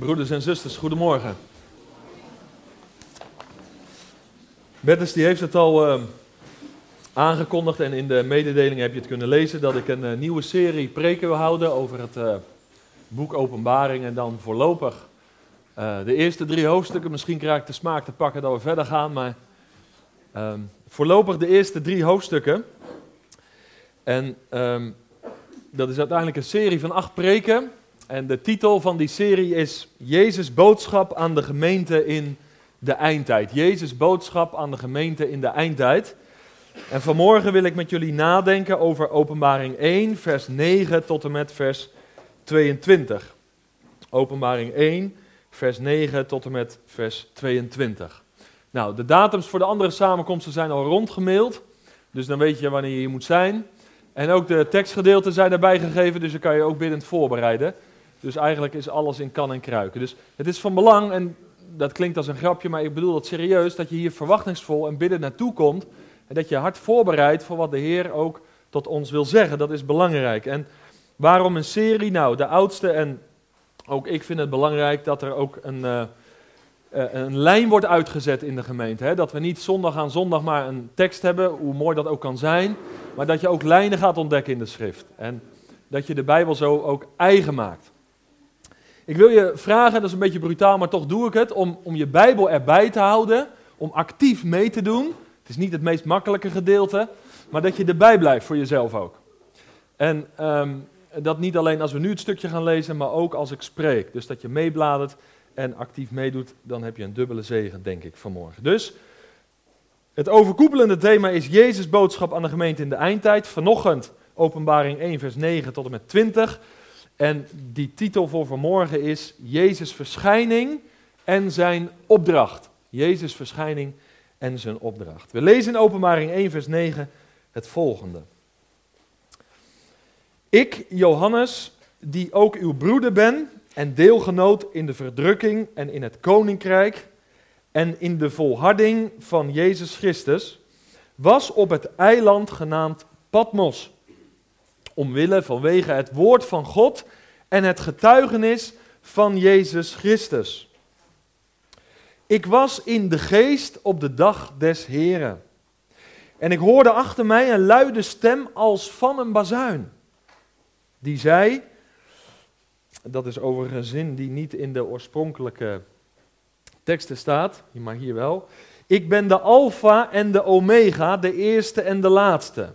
Broeders en zusters, goedemorgen. Bertus die heeft het al uh, aangekondigd en in de mededeling heb je het kunnen lezen dat ik een uh, nieuwe serie preken wil houden over het uh, boek Openbaring en dan voorlopig de eerste drie hoofdstukken. Misschien krijg ik de smaak te pakken dat we verder gaan, maar ehm, voorlopig de eerste drie hoofdstukken. En um, dat is uiteindelijk een serie van acht preken. En de titel van die serie is Jezus boodschap aan de gemeente in de eindtijd. Jezus boodschap aan de gemeente in de eindtijd. En vanmorgen wil ik met jullie nadenken over Openbaring 1, vers 9 tot en met vers 22. Openbaring 1, vers 9 tot en met vers 22. Nou, de datums voor de andere samenkomsten zijn al rondgemaild. Dus dan weet je wanneer je hier moet zijn. En ook de tekstgedeelten zijn erbij gegeven, dus dan kan je ook biddend voorbereiden. Dus eigenlijk is alles in kan en kruiken. Dus het is van belang, en dat klinkt als een grapje, maar ik bedoel dat serieus, dat je hier verwachtingsvol en bidden naartoe komt. En dat je hart voorbereidt voor wat de Heer ook tot ons wil zeggen. Dat is belangrijk. En waarom een serie? Nou, de oudste en ook ik vind het belangrijk dat er ook een, uh, een lijn wordt uitgezet in de gemeente. Hè? Dat we niet zondag aan zondag maar een tekst hebben, hoe mooi dat ook kan zijn. Maar dat je ook lijnen gaat ontdekken in de schrift. En dat je de Bijbel zo ook eigen maakt. Ik wil je vragen, dat is een beetje brutaal, maar toch doe ik het, om, om je Bijbel erbij te houden, om actief mee te doen. Het is niet het meest makkelijke gedeelte, maar dat je erbij blijft voor jezelf ook. En ehm, dat niet alleen als we nu het stukje gaan lezen, maar ook als ik spreek. Dus dat je meebladert en actief meedoet, dan heb je een dubbele zegen, denk ik, vanmorgen. Dus het overkoepelende thema is Jezus' boodschap aan de gemeente in de eindtijd. Vanochtend openbaring 1 vers 9 tot en met 20. En die titel voor vanmorgen is Jezus' verschijning en zijn opdracht. Jezus' verschijning en zijn opdracht. We lezen in Openbaring 1, vers 9 het volgende. Ik, Johannes, die ook uw broeder ben en deelgenoot in de verdrukking en in het koninkrijk en in de volharding van Jezus Christus, was op het eiland genaamd Patmos omwille vanwege het woord van God en het getuigenis van Jezus Christus. Ik was in de geest op de dag des Heren. En ik hoorde achter mij een luide stem als van een bazuin. Die zei, dat is overigens een zin die niet in de oorspronkelijke teksten staat, maar hier wel. Ik ben de Alpha en de Omega, de eerste en de laatste.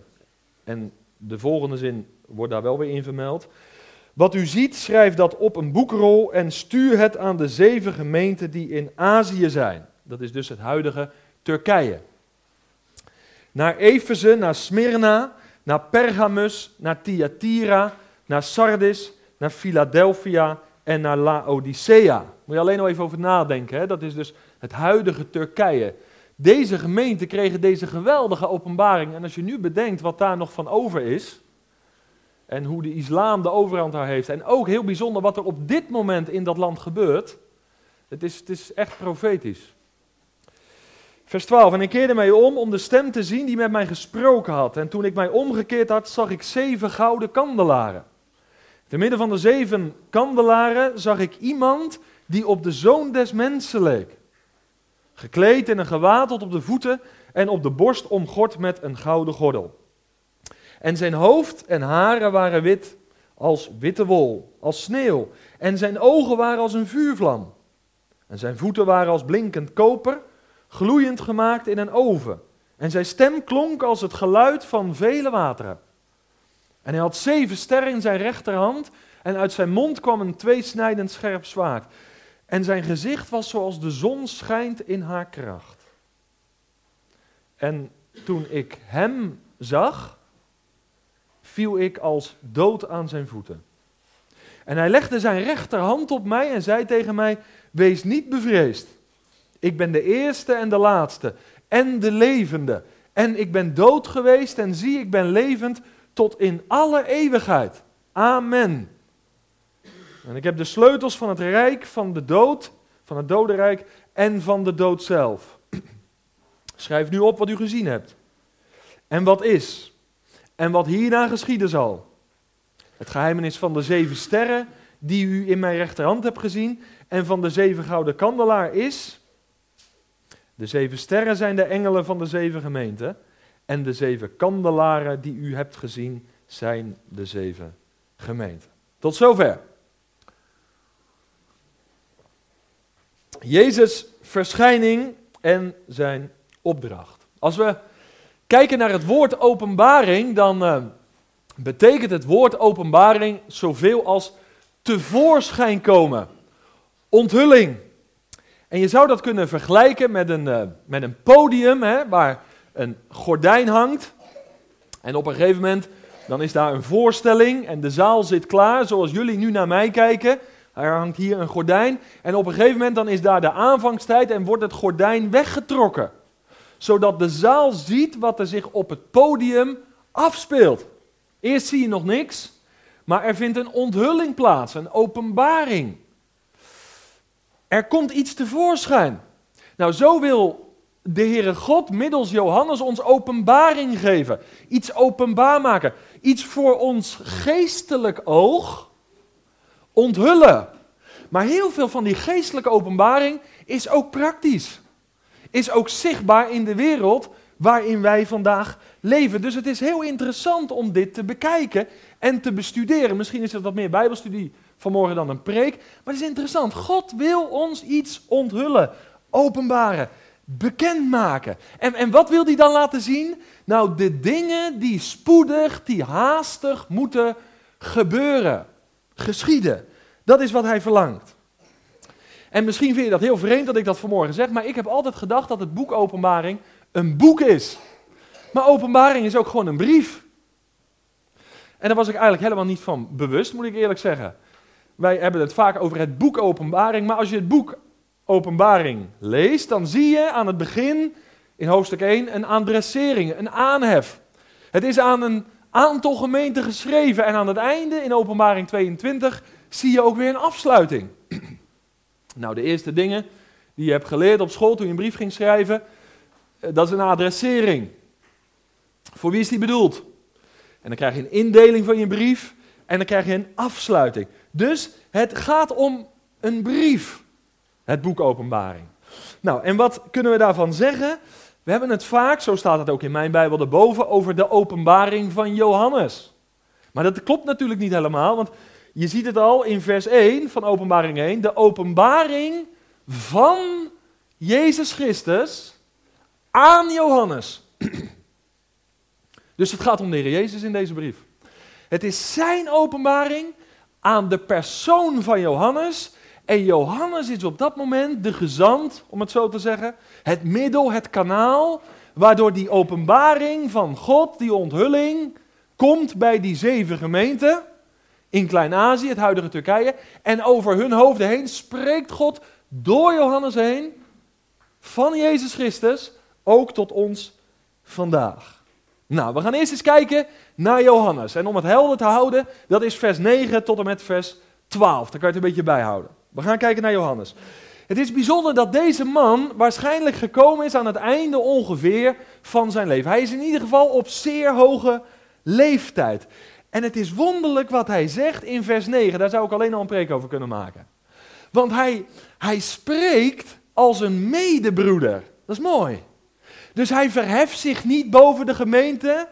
En de volgende zin wordt daar wel weer in vermeld. Wat u ziet, schrijf dat op een boekrol en stuur het aan de zeven gemeenten die in Azië zijn. Dat is dus het huidige Turkije. Naar Efeze, naar Smyrna, naar Pergamus, naar Thyatira, naar Sardis, naar Philadelphia en naar Laodicea. Moet je alleen nog even over nadenken. Hè? Dat is dus het huidige Turkije. Deze gemeenten kregen deze geweldige openbaring. En als je nu bedenkt wat daar nog van over is. En hoe de islam de overhand daar heeft. En ook heel bijzonder wat er op dit moment in dat land gebeurt. Het is, het is echt profetisch. Vers 12. En ik keerde mij om om de stem te zien die met mij gesproken had. En toen ik mij omgekeerd had, zag ik zeven gouden kandelaren. Te midden van de zeven kandelaren zag ik iemand die op de zoon des mensen leek. Gekleed in een gewaad tot op de voeten en op de borst omgord met een gouden gordel. En zijn hoofd en haren waren wit als witte wol, als sneeuw. En zijn ogen waren als een vuurvlam. En zijn voeten waren als blinkend koper, gloeiend gemaakt in een oven. En zijn stem klonk als het geluid van vele wateren. En hij had zeven sterren in zijn rechterhand. En uit zijn mond kwam een tweesnijdend scherp zwaard. En zijn gezicht was zoals de zon schijnt in haar kracht. En toen ik hem zag, viel ik als dood aan zijn voeten. En hij legde zijn rechterhand op mij en zei tegen mij: Wees niet bevreesd. Ik ben de eerste en de laatste en de levende. En ik ben dood geweest en zie, ik ben levend tot in alle eeuwigheid. Amen. En ik heb de sleutels van het rijk van de dood, van het dodenrijk en van de dood zelf. Schrijf nu op wat u gezien hebt. En wat is. En wat hierna geschieden zal. Het geheimenis van de zeven sterren die u in mijn rechterhand hebt gezien. en van de zeven gouden kandelaar is. De zeven sterren zijn de engelen van de zeven gemeenten. En de zeven kandelaren die u hebt gezien zijn de zeven gemeenten. Tot zover. Jezus' verschijning en zijn opdracht. Als we kijken naar het woord openbaring, dan uh, betekent het woord openbaring zoveel als tevoorschijn komen. Onthulling. En je zou dat kunnen vergelijken met een, uh, met een podium hè, waar een gordijn hangt. En op een gegeven moment dan is daar een voorstelling en de zaal zit klaar, zoals jullie nu naar mij kijken. Er hangt hier een gordijn en op een gegeven moment dan is daar de aanvangstijd en wordt het gordijn weggetrokken. Zodat de zaal ziet wat er zich op het podium afspeelt. Eerst zie je nog niks, maar er vindt een onthulling plaats, een openbaring. Er komt iets tevoorschijn. Nou, zo wil de Heere God middels Johannes ons openbaring geven. Iets openbaar maken. Iets voor ons geestelijk oog onthullen. Maar heel veel van die geestelijke openbaring is ook praktisch. Is ook zichtbaar in de wereld waarin wij vandaag leven. Dus het is heel interessant om dit te bekijken en te bestuderen. Misschien is het wat meer Bijbelstudie vanmorgen dan een preek. Maar het is interessant. God wil ons iets onthullen, openbaren, bekendmaken. En, en wat wil hij dan laten zien? Nou, de dingen die spoedig, die haastig moeten gebeuren geschieden. Dat is wat hij verlangt. En misschien vind je dat heel vreemd dat ik dat vanmorgen zeg, maar ik heb altijd gedacht dat het boek Openbaring een boek is. Maar Openbaring is ook gewoon een brief. En daar was ik eigenlijk helemaal niet van bewust, moet ik eerlijk zeggen. Wij hebben het vaak over het boek Openbaring, maar als je het boek Openbaring leest, dan zie je aan het begin, in hoofdstuk 1, een adressering, een aanhef. Het is aan een aantal gemeenten geschreven. En aan het einde, in openbaring 22, zie je ook weer een afsluiting. Nou, de eerste dingen die je hebt geleerd op school toen je een brief ging schrijven, eh, dat is een adressering. Voor wie is die bedoeld? En dan krijg je een indeling van je brief en dan krijg je een afsluiting. Dus het gaat om een brief, het boek Openbaring. Nou, en wat kunnen we daarvan zeggen? We hebben het vaak, zo staat het ook in mijn Bijbel erboven, over de openbaring van Johannes. Maar dat klopt natuurlijk niet helemaal, want je ziet het al in vers 1 van openbaring 1, de openbaring van Jezus Christus aan Johannes. Dus het gaat om de Heer Jezus in deze brief. Het is zijn openbaring aan de persoon van Johannes en Johannes is op dat moment de gezant, om het zo te zeggen, het middel, het kanaal, waardoor die openbaring van God, die onthulling, komt bij die zeven gemeenten in Klein-Azië, het huidige Turkije, en over hun hoofden heen spreekt God door Johannes heen van Jezus Christus ook tot ons vandaag. Nou, we gaan eerst eens kijken naar Johannes. En om het helder te houden, dat is vers 9 tot en met vers 12. Daar kan je het een beetje bijhouden. We gaan kijken naar Johannes. Het is bijzonder dat deze man waarschijnlijk gekomen is aan het einde ongeveer van zijn leven. Hij is in ieder geval op zeer hoge leeftijd. En het is wonderlijk wat hij zegt in vers 9. Daar zou ik alleen al een preek over kunnen maken. Want hij, hij spreekt als een medebroeder. Dat is mooi. Dus hij verheft zich niet boven de gemeente.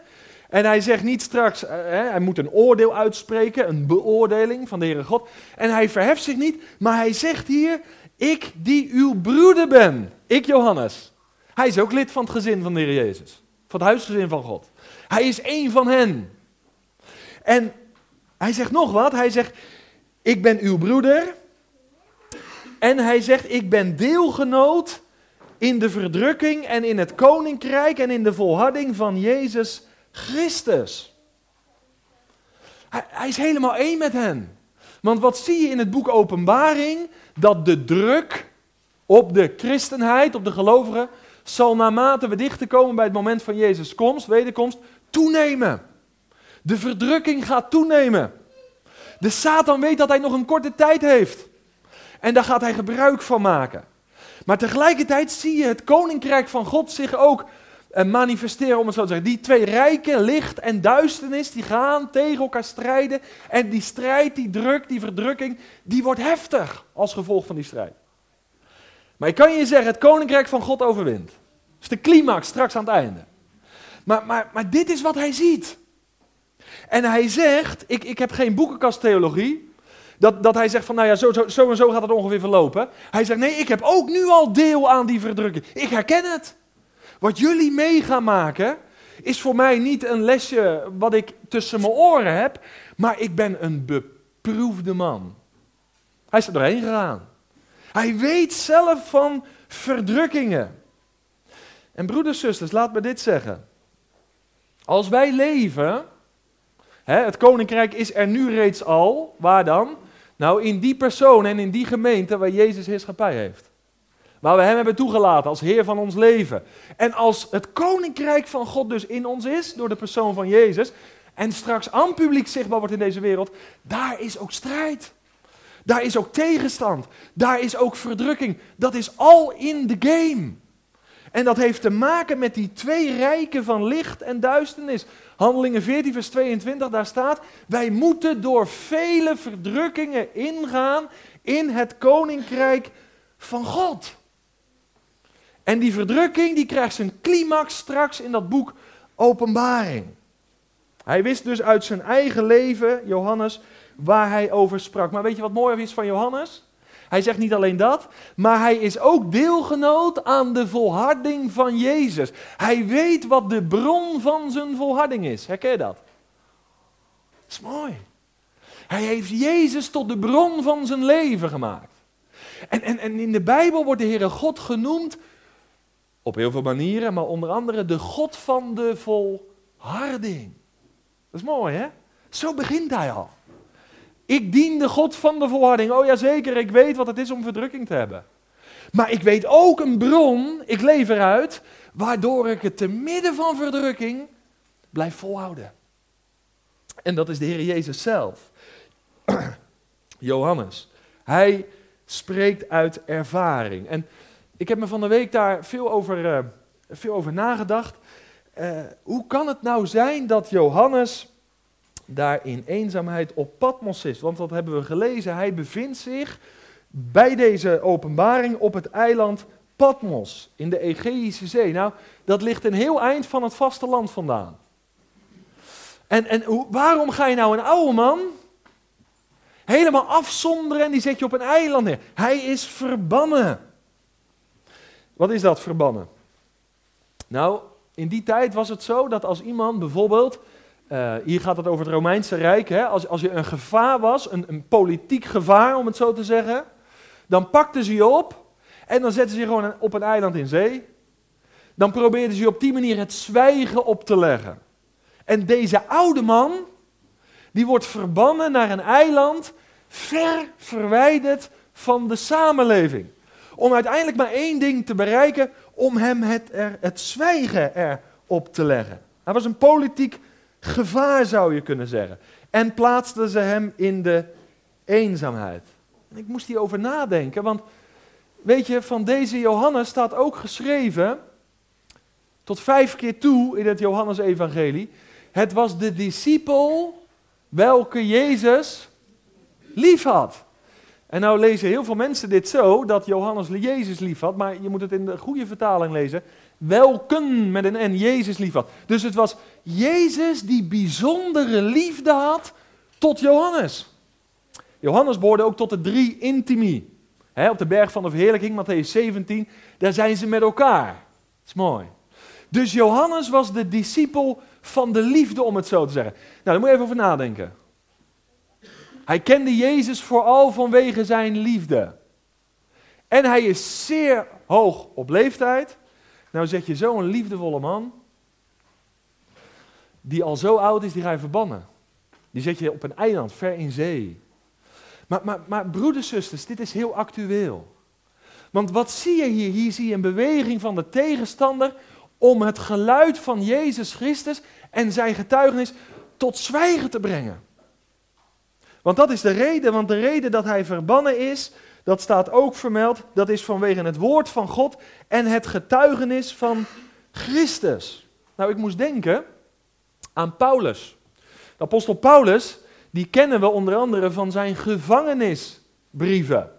En hij zegt niet straks, uh, hij moet een oordeel uitspreken, een beoordeling van de Heere God. En hij verheft zich niet, maar hij zegt hier, ik die uw broeder ben, ik Johannes. Hij is ook lid van het gezin van de Heer Jezus, van het huisgezin van God. Hij is één van hen. En hij zegt nog wat, hij zegt, ik ben uw broeder. En hij zegt, ik ben deelgenoot in de verdrukking en in het koninkrijk en in de volharding van Jezus Christus. Hij, hij, is helemaal één met hen. Want wat zie je in het boek Openbaring? Dat de druk op de christenheid, op de gelovigen, zal naarmate we dichter komen bij het moment van Jezus' komst, wederkomst, toenemen. De verdrukking gaat toenemen. De Satan weet dat hij nog een korte tijd heeft. En daar gaat hij gebruik van maken. Maar tegelijkertijd zie je het koninkrijk van God zich ook eh, manifesteren, om het zo te zeggen. Die twee rijken, licht en duisternis, die gaan tegen elkaar strijden. En die strijd, die druk, die verdrukking, die wordt heftig als gevolg van die strijd. Maar ik kan je zeggen, het koninkrijk van God overwint. Dat is de climax straks aan het einde. Maar, maar, maar dit is wat hij ziet. En hij zegt, ik, ik heb geen boekenkasttheologie, dat, dat hij zegt van, nou ja, zo, zo, zo en zo gaat het ongeveer verlopen. Hij zegt, nee, ik heb ook nu al deel aan die verdrukking. Ik herken het. Wat jullie mee gaan maken, is voor mij niet een lesje wat ik tussen mijn oren heb, maar ik ben een beproefde man. Hij is er doorheen gegaan. Hij weet zelf van verdrukkingen. En broeders, zusters, laat me dit zeggen. Als wij leven, het koninkrijk is er nu reeds al, waar dan? Nou, in die persoon en in die gemeente waar Jezus heerschappij heeft. Waar we Hem hebben toegelaten als Heer van ons leven. En als het koninkrijk van God dus in ons is, door de persoon van Jezus, en straks aan publiek zichtbaar wordt in deze wereld, daar is ook strijd. Daar is ook tegenstand. Daar is ook verdrukking. Dat is al in de game. En dat heeft te maken met die twee rijken van licht en duisternis. Handelingen 14, vers 22, daar staat: Wij moeten door vele verdrukkingen ingaan in het koninkrijk van God. En die verdrukking die krijgt zijn climax straks in dat boek Openbaring. Hij wist dus uit zijn eigen leven, Johannes, waar hij over sprak. Maar weet je wat mooi is van Johannes? Hij zegt niet alleen dat, maar hij is ook deelgenoot aan de volharding van Jezus. Hij weet wat de bron van zijn volharding is. Herken je dat? Dat is mooi. Hij heeft Jezus tot de bron van zijn leven gemaakt. En, en, en in de Bijbel wordt de Heere God genoemd op heel veel manieren, maar onder andere de God van de volharding. Dat is mooi, hè? Zo begint hij al. Ik dien de God van de volharding. Oh ja, zeker, ik weet wat het is om verdrukking te hebben. Maar ik weet ook een bron, ik leef eruit, waardoor ik het te midden van verdrukking blijf volhouden. En dat is de Heer Jezus zelf. Johannes. Hij spreekt uit ervaring. En ik heb me van de week daar veel over, uh, veel over nagedacht. Uh, hoe kan het nou zijn dat Johannes daar in eenzaamheid op Patmos is. Want wat hebben we gelezen? Hij bevindt zich bij deze openbaring op het eiland Patmos in de Egeïsche Zee. Nou, dat ligt een heel eind van het vasteland vandaan. En, en waarom ga je nou een oude man helemaal afzonderen en die zet je op een eiland neer? Hij is verbannen. Wat is dat, verbannen? Nou, in die tijd was het zo dat als iemand bijvoorbeeld uh, hier gaat het over het Romeinse Rijk. Hè? Als, als je een gevaar was, een, een politiek gevaar om het zo te zeggen, dan pakten ze je op en dan zetten ze je gewoon op een eiland in zee. Dan probeerden ze je op die manier het zwijgen op te leggen. En deze oude man, die wordt verbannen naar een eiland ver verwijderd van de samenleving. Om uiteindelijk maar één ding te bereiken, om hem het, er, het zwijgen erop te leggen. Hij was een politiek gevaar zou je kunnen zeggen. En plaatsten ze hem in de eenzaamheid. En ik moest hierover nadenken, want weet je, van deze Johannes staat ook geschreven, tot vijf keer toe in het Johannesevangelie, het was de discipel welke Jezus lief had. En nou lezen heel veel mensen dit zo, dat Johannes Jezus lief had, maar je moet het in de goede vertaling lezen welken met een N, Jezus lief had. Dus het was Jezus die bijzondere liefde had tot Johannes. Johannes behoorde ook tot de drie intimi. op de berg van de verheerlijking, Matthäus 17, daar zijn ze met elkaar. Dat is mooi. Dus Johannes was de discipel van de liefde, om het zo te zeggen. Nou, daar moet je even over nadenken. Hij kende Jezus vooral vanwege zijn liefde. En hij is zeer hoog op leeftijd. Nou zet je zo'n liefdevolle man, die al zo oud is, die ga je verbannen. Die zet je op een eiland, ver in zee. Maar, maar, maar broeders, zusters, dit is heel actueel. Want wat zie je hier? Hier zie je een beweging van de tegenstander om het geluid van Jezus Christus en zijn getuigenis tot zwijgen te brengen. Want dat is de reden, want de reden dat hij verbannen is, dat staat ook vermeld, dat is vanwege het woord van God en het getuigenis van Christus. Nou, ik moest denken aan Paulus. De apostel Paulus, die kennen we onder andere van zijn gevangenisbrieven.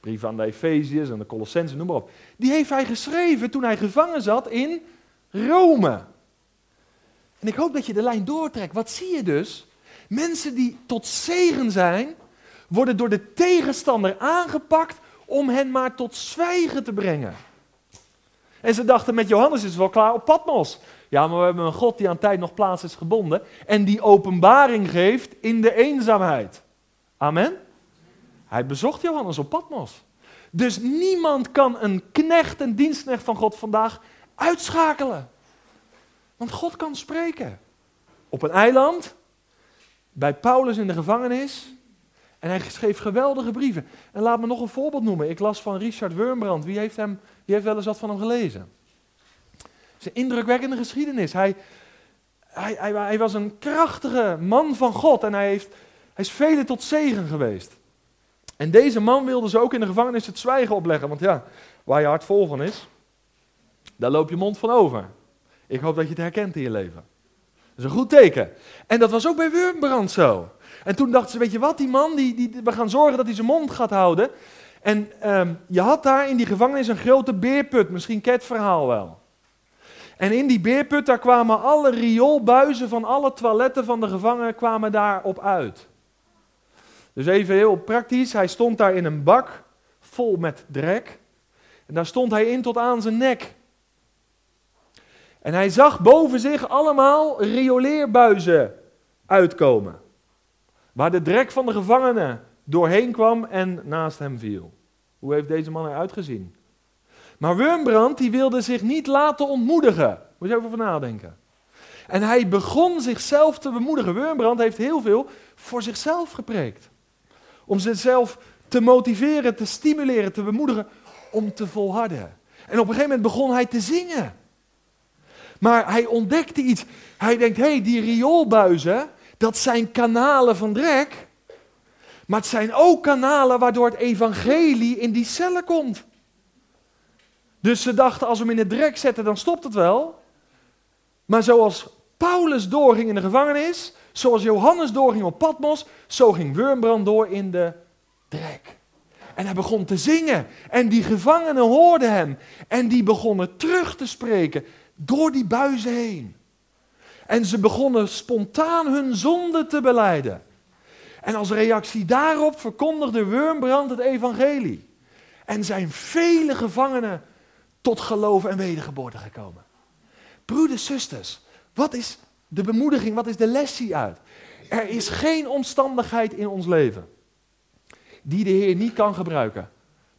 Brieven aan de Efeziërs en de Colossensen, noem maar op. Die heeft hij geschreven toen hij gevangen zat in Rome. En ik hoop dat je de lijn doortrekt. Wat zie je dus? Mensen die tot zegen zijn, worden door de tegenstander aangepakt om hen maar tot zwijgen te brengen. En ze dachten, met Johannes is het wel klaar op Patmos. Ja, maar we hebben een God die aan tijd nog plaats is gebonden en die openbaring geeft in de eenzaamheid. Amen? Hij bezocht Johannes op Patmos. Dus niemand kan een knecht, een dienstknecht van God vandaag uitschakelen. Want God kan spreken. Op een eiland, bij Paulus in de gevangenis. En hij schreef geweldige brieven. En laat me nog een voorbeeld noemen. Ik las van Richard Wurmbrand. Wie heeft, hem, wie heeft wel eens wat van hem gelezen? Het is een indrukwekkende geschiedenis. Hij, hij, hij, was een krachtige man van God en hij, heeft, hij is velen tot zegen geweest. En deze man wilde ze ook in de gevangenis het zwijgen opleggen. Want ja, waar je hart vol van is, daar loop je mond van over. Ik hoop dat je het herkent in je leven. Dat is een goed teken. En dat was ook bij Wurmbrand zo. En toen dachten ze, weet je wat, die man, die, die, we gaan zorgen dat hij zijn mond gaat houden. En ehm, je had daar in die gevangenis een grote beerput, misschien ket verhaal wel. En in die beerput, daar kwamen alle rioolbuizen van alle toiletten van de gevangenen kwamen daarop uit. Dus even heel praktisch, hij stond daar in een bak vol met drek. En daar stond hij in tot aan zijn nek. En hij zag boven zich allemaal rioleerbuizen uitkomen. Waar de drek van de gevangenen doorheen kwam en naast hem viel. Hoe heeft deze man eruit gezien? Maar Wurmbrand die wilde zich niet laten ontmoedigen. Moet je even over nadenken. En hij begon zichzelf te bemoedigen. Wurmbrand heeft heel veel voor zichzelf gepreekt. Om zichzelf te motiveren, te stimuleren, te bemoedigen om te volharden. En op een gegeven moment begon hij te zingen. Maar hij ontdekte iets. Hij denkt, hé, hey, die rioolbuizen, dat zijn kanalen van drek. Maar het zijn ook kanalen waardoor het evangelie in die cellen komt. Dus ze dachten, als we hem in het drek zetten, dan stopt het wel. Maar zoals Paulus doorging in de gevangenis, zoals Johannes doorging op Patmos, zo ging Wurmbrand door in de drek. En hij begon te zingen. En die gevangenen hoorden hem. En die begonnen terug te spreken door die buizen heen. En ze begonnen spontaan hun zonde te beleiden. En als reactie daarop verkondigde Wurmbrand het evangelie. En zijn vele gevangenen tot geloof en wedergeboorte gekomen. Broeders, zusters, wat is de bemoediging, wat is de les hieruit? Er is geen omstandigheid in ons leven die de Heer niet kan gebruiken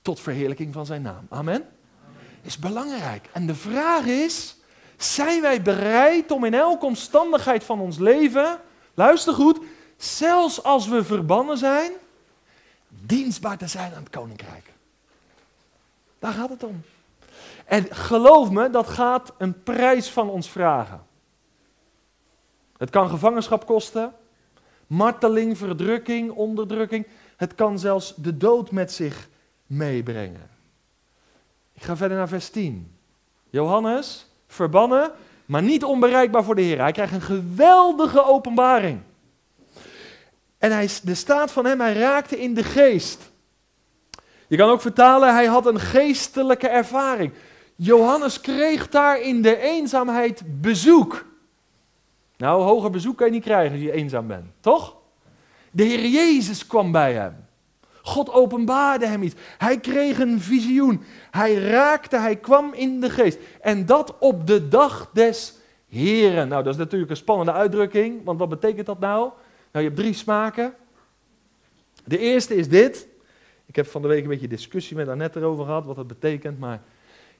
tot verheerlijking van zijn naam. Amen? Is belangrijk. En de vraag is, zijn wij bereid om in elke omstandigheid van ons leven, luister goed, zelfs als we verbannen zijn, dienstbaar te zijn aan het koninkrijk? Daar gaat het om. En geloof me, dat gaat een prijs van ons vragen. Het kan gevangenschap kosten, marteling, verdrukking, onderdrukking. Het kan zelfs de dood met zich meebrengen. Ik ga verder naar vers 10. Johannes, verbannen, maar niet onbereikbaar voor de Heer. Hij krijgt een geweldige openbaring. En hij, de staat van hem, hij raakte in de geest. Je kan ook vertalen, hij had een geestelijke ervaring. Johannes kreeg daar in de eenzaamheid bezoek. Nou, hoger bezoek kan je niet krijgen als je eenzaam bent, toch? De Heer Jezus kwam bij hem. God openbaarde hem iets. Hij kreeg een visioen. Hij raakte, hij kwam in de geest. En dat op de dag des Heren. Nou, dat is natuurlijk een spannende uitdrukking, want wat betekent dat nou? Nou, je hebt drie smaken. De eerste is dit. Ik heb van de week een beetje discussie met Annette erover gehad, wat dat betekent, maar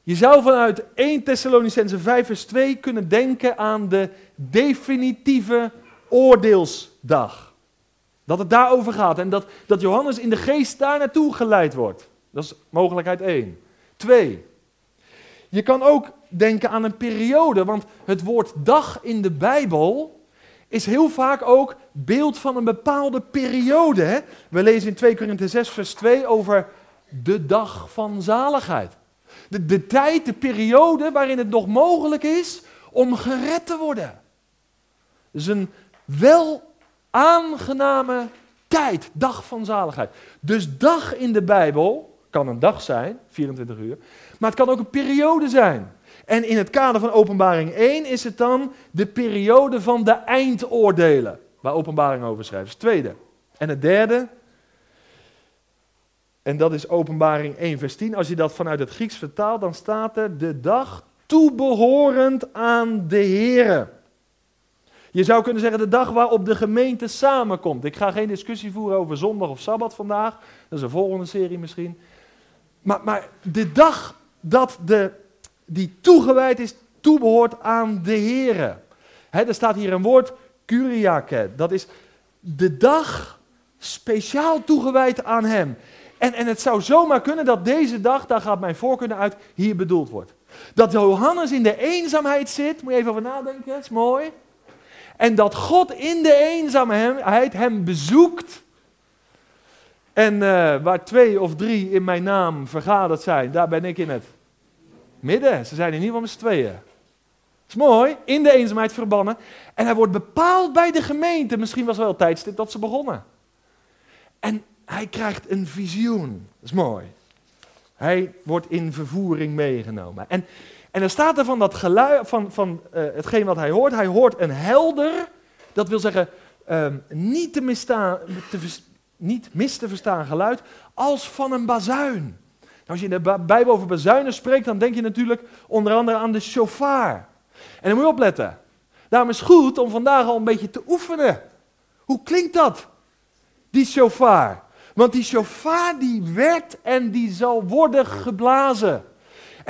je zou vanuit 1 Thessalonicense 5 vers 2 kunnen denken aan de definitieve oordeelsdag. Dat het daarover gaat en dat, dat Johannes in de geest daar naartoe geleid wordt. Dat is mogelijkheid 1. 2. Je kan ook denken aan een periode, want het woord dag in de Bijbel is heel vaak ook beeld van een bepaalde periode. We lezen in 2 Korinthe 6 vers 2 over de dag van zaligheid. De, de tijd, de periode waarin het nog mogelijk is om gered te worden. Dus een wel aangename tijd, dag van zaligheid. Dus dag in de Bijbel kan een dag zijn, 24 uur, maar het kan ook een periode zijn. En in het kader van Openbaring 1 is het dan de periode van de eindoordelen, waar Openbaring over schrijft. Het tweede. En het derde, en dat is Openbaring 1, vers 10. Als je dat vanuit het Grieks vertaalt, dan staat er de dag toebehorend aan de Here. Je zou kunnen zeggen de dag waarop de gemeente samenkomt. Ik ga geen discussie voeren over zondag of sabbat vandaag. Dat is een volgende serie misschien. Maar, maar de dag dat de, die toegewijd is, toebehoort aan de Here. er staat hier een woord, Kyriake. Dat is de dag speciaal toegewijd aan hem. En, en het zou zomaar kunnen dat deze dag, daar gaat mijn voorkeur uit, hier bedoeld wordt. Dat Johannes in de eenzaamheid zit, moet je even over nadenken, dat is mooi. En dat God in de eenzaamheid hem bezoekt. En uh, waar twee of drie in mijn naam vergaderd zijn, daar ben ik in het midden. Ze zijn in ieder geval met z'n tweeën. Dat is mooi, in de eenzaamheid verbannen. En hij wordt bepaald bij de gemeente. Misschien was wel het tijdstip dat ze begonnen. En hij krijgt een visioen. Dat is mooi. Hij wordt in vervoering meegenomen. En, en er staat er van, dat geluid, van, van uh, hetgeen wat hij hoort. Hij hoort een helder, dat wil zeggen uh, niet, te te, niet mis te verstaan geluid, als van een bazuin. Nou, als je in de Bijbel over bazuinen spreekt, dan denk je natuurlijk onder andere aan de shofar. En dan moet je opletten. Daarom is het goed om vandaag al een beetje te oefenen. Hoe klinkt dat? Die shofar. Want die shofar die werd en die zal worden geblazen.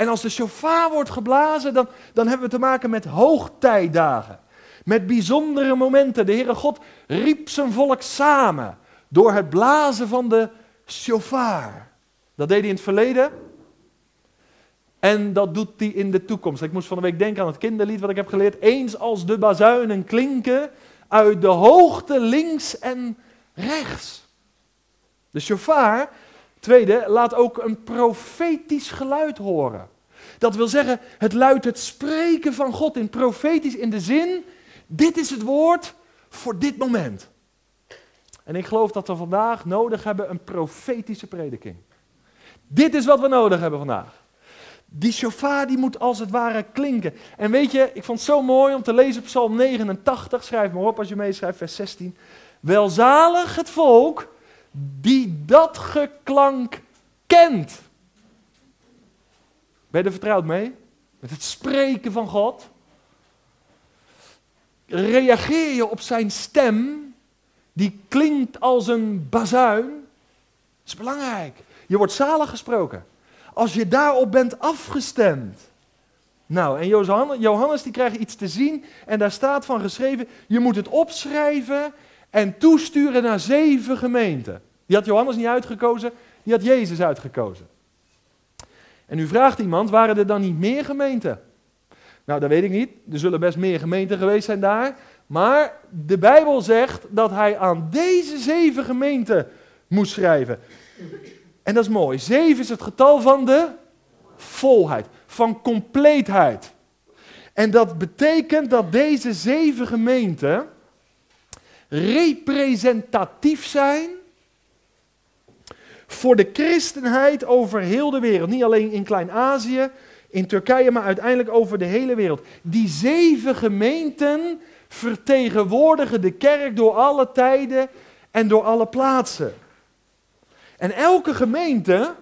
En als de shofar wordt geblazen, dan, dan hebben we te maken met hoogtijdagen. Met bijzondere momenten. De Heere God riep zijn volk samen door het blazen van de shofar. Dat deed hij in het verleden. En dat doet hij in de toekomst. Ik moest van de week denken aan het kinderlied wat ik heb geleerd. Eens als de bazuinen klinken uit de hoogte links en rechts. De shofar, tweede, laat ook een profetisch geluid horen. Dat wil zeggen, het luidt het spreken van God in profetisch in de zin, dit is het woord voor dit moment. En ik geloof dat we vandaag nodig hebben een profetische prediking. Dit is wat we nodig hebben vandaag. Die shofar die moet als het ware klinken. En weet je, ik vond het zo mooi om te lezen op Psalm 89. Schrijf maar op als je meeschrijft, vers 16. Welzalig het volk die dat geklank kent. Ben je er vertrouwd mee? Met het spreken van God? Reageer je op zijn stem, die klinkt als een bazuin? Dat is belangrijk. Je wordt zalig gesproken. Als je daarop bent afgestemd. Nou, en Johannes die krijgt iets te zien en daar staat van geschreven, je moet het opschrijven en toesturen naar zeven gemeenten. Die had Johannes niet uitgekozen, die had Jezus uitgekozen. En nu vraagt iemand, waren er dan niet meer gemeenten? Nou, dat weet ik niet. Er zullen best meer gemeenten geweest zijn daar. Maar de Bijbel zegt dat hij aan deze zeven gemeenten moest schrijven. En dat is mooi. Zeven is het getal van de volheid, van compleetheid. En dat betekent dat deze zeven gemeenten representatief zijn voor de christenheid over heel de wereld. Niet alleen in Klein-Azië, in Turkije, maar uiteindelijk over de hele wereld. Die zeven gemeenten vertegenwoordigen de kerk door alle tijden en door alle plaatsen. En elke gemeente,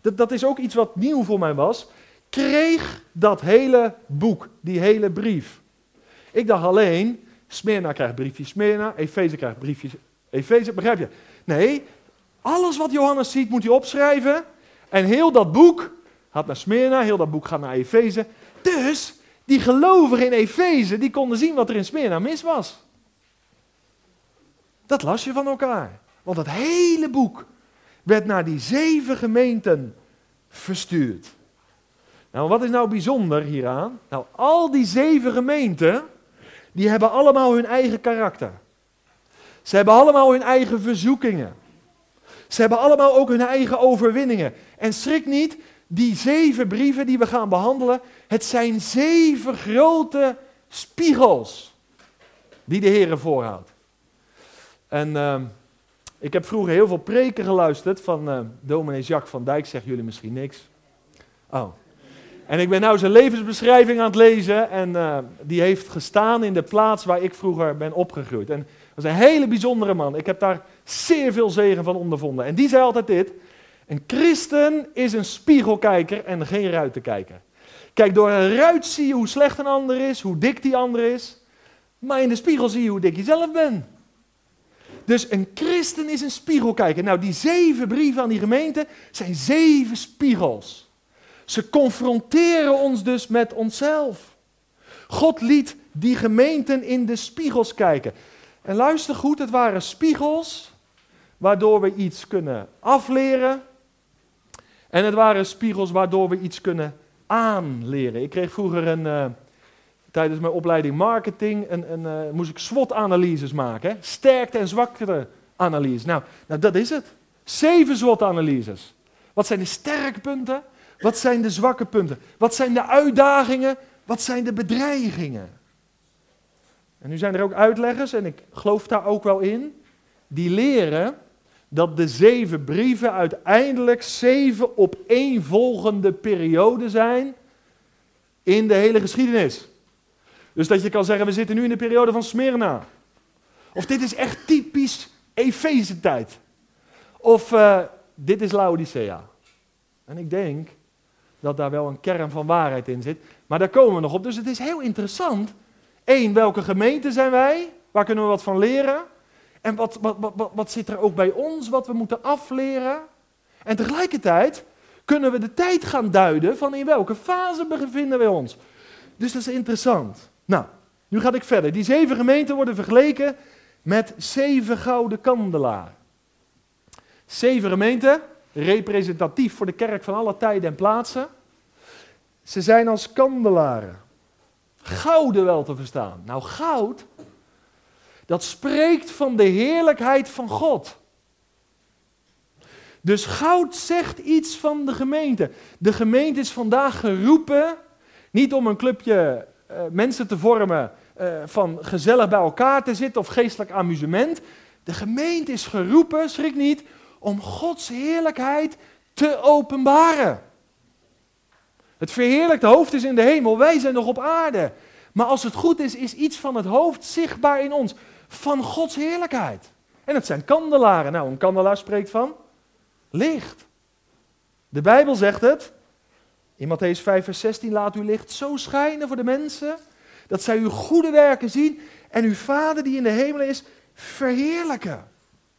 dat, dat is ook iets wat nieuw voor mij was, kreeg dat hele boek, die hele brief. Ik dacht alleen, Smyrna krijgt briefjes Smyrna, Efeze krijgt briefjes Efeze, begrijp je? Nee, alles wat Johannes ziet moet hij opschrijven. En heel dat boek gaat naar Smyrna, heel dat boek gaat naar Efeze. Dus die gelovigen in Efeze, die konden zien wat er in Smyrna mis was. Dat las je van elkaar. Want het hele boek werd naar die zeven gemeenten verstuurd. Nou, wat is nou bijzonder hieraan? Nou, al die zeven gemeenten, die hebben allemaal hun eigen karakter. Ze hebben allemaal hun eigen verzoekingen. Ze hebben allemaal ook hun eigen overwinningen. En schrik niet, die zeven brieven die we gaan behandelen, het zijn zeven grote spiegels die de Heer voorhoudt. En ehm, ik heb vroeger heel veel preken geluisterd van uh, dominee van Dijk, zeggen jullie misschien niks. Oh. En ik ben nou zijn levensbeschrijving aan het lezen en eh, die heeft gestaan in de plaats waar ik vroeger ben opgegroeid. En dat is een hele bijzondere man. Ik heb daar zeer veel zegen van ondervonden. En die zei altijd dit, een christen is een spiegelkijker en geen ruitenkijker. Kijk, door een ruit zie je hoe slecht een ander is, hoe dik die ander is. Maar in de spiegel zie je hoe dik je zelf bent. Dus een christen is een spiegelkijker. Nou, die zeven brieven aan die gemeente zijn zeven spiegels. Ze confronteren ons dus met onszelf. God liet die gemeenten in de spiegels kijken. En luister goed, het waren spiegels waardoor we iets kunnen afleren. En het waren spiegels waardoor we iets kunnen aanleren. Ik kreeg vroeger een, uh, tijdens mijn opleiding marketing, een, een, uh, moest ik SWOT-analyses maken. Hè? Sterkte en zwakte analyse. Nou, nou, dat is het. Zeven SWOT-analyses. Wat zijn de sterke punten? Wat zijn de zwakke punten? Wat zijn de uitdagingen? Wat zijn de bedreigingen? En nu zijn er ook uitleggers, en ik geloof daar ook wel in, die leren dat de zeven brieven uiteindelijk zeven opeenvolgende perioden zijn in de hele geschiedenis. Dus dat je kan zeggen, we zitten nu in de periode van Smyrna. Of dit is echt typisch Efeze-tijd. Of uh, dit is Laodicea. En ik denk dat daar wel een kern van waarheid in zit. Maar daar komen we nog op. Dus het is heel interessant. Eén, welke gemeente zijn wij? Waar kunnen we wat van leren? En wat, wat, wat, zit er ook bij ons, wat we moeten afleren? En tegelijkertijd kunnen we de tijd gaan duiden van in welke fase bevinden we ons. Dus dat is interessant. Nou, nu ga ik verder. Die zeven gemeenten worden vergeleken met zeven gouden kandelaar. Zeven gemeenten, representatief voor de kerk van alle tijden en plaatsen. Ze zijn als kandelaren. Gouden wel te verstaan. Nou, goud dat spreekt van de heerlijkheid van God. Dus goud zegt iets van de gemeente. De gemeente is vandaag geroepen, niet om een clubje uh, mensen te vormen uh, van gezellig bij elkaar te zitten of geestelijk amusement. De gemeente is geroepen, schrik niet, om Gods heerlijkheid te openbaren. Het verheerlijkte hoofd is in de hemel, wij zijn nog op aarde. Maar als het goed is, is iets van het hoofd zichtbaar in ons van Gods heerlijkheid. En het zijn kandelaren. Nou, een kandelaar spreekt van licht. De Bijbel zegt het. In Matthäus 5, vers 16, laat uw licht zo schijnen voor de mensen, dat zij uw goede werken zien en uw Vader die in de hemel is, verheerlijken.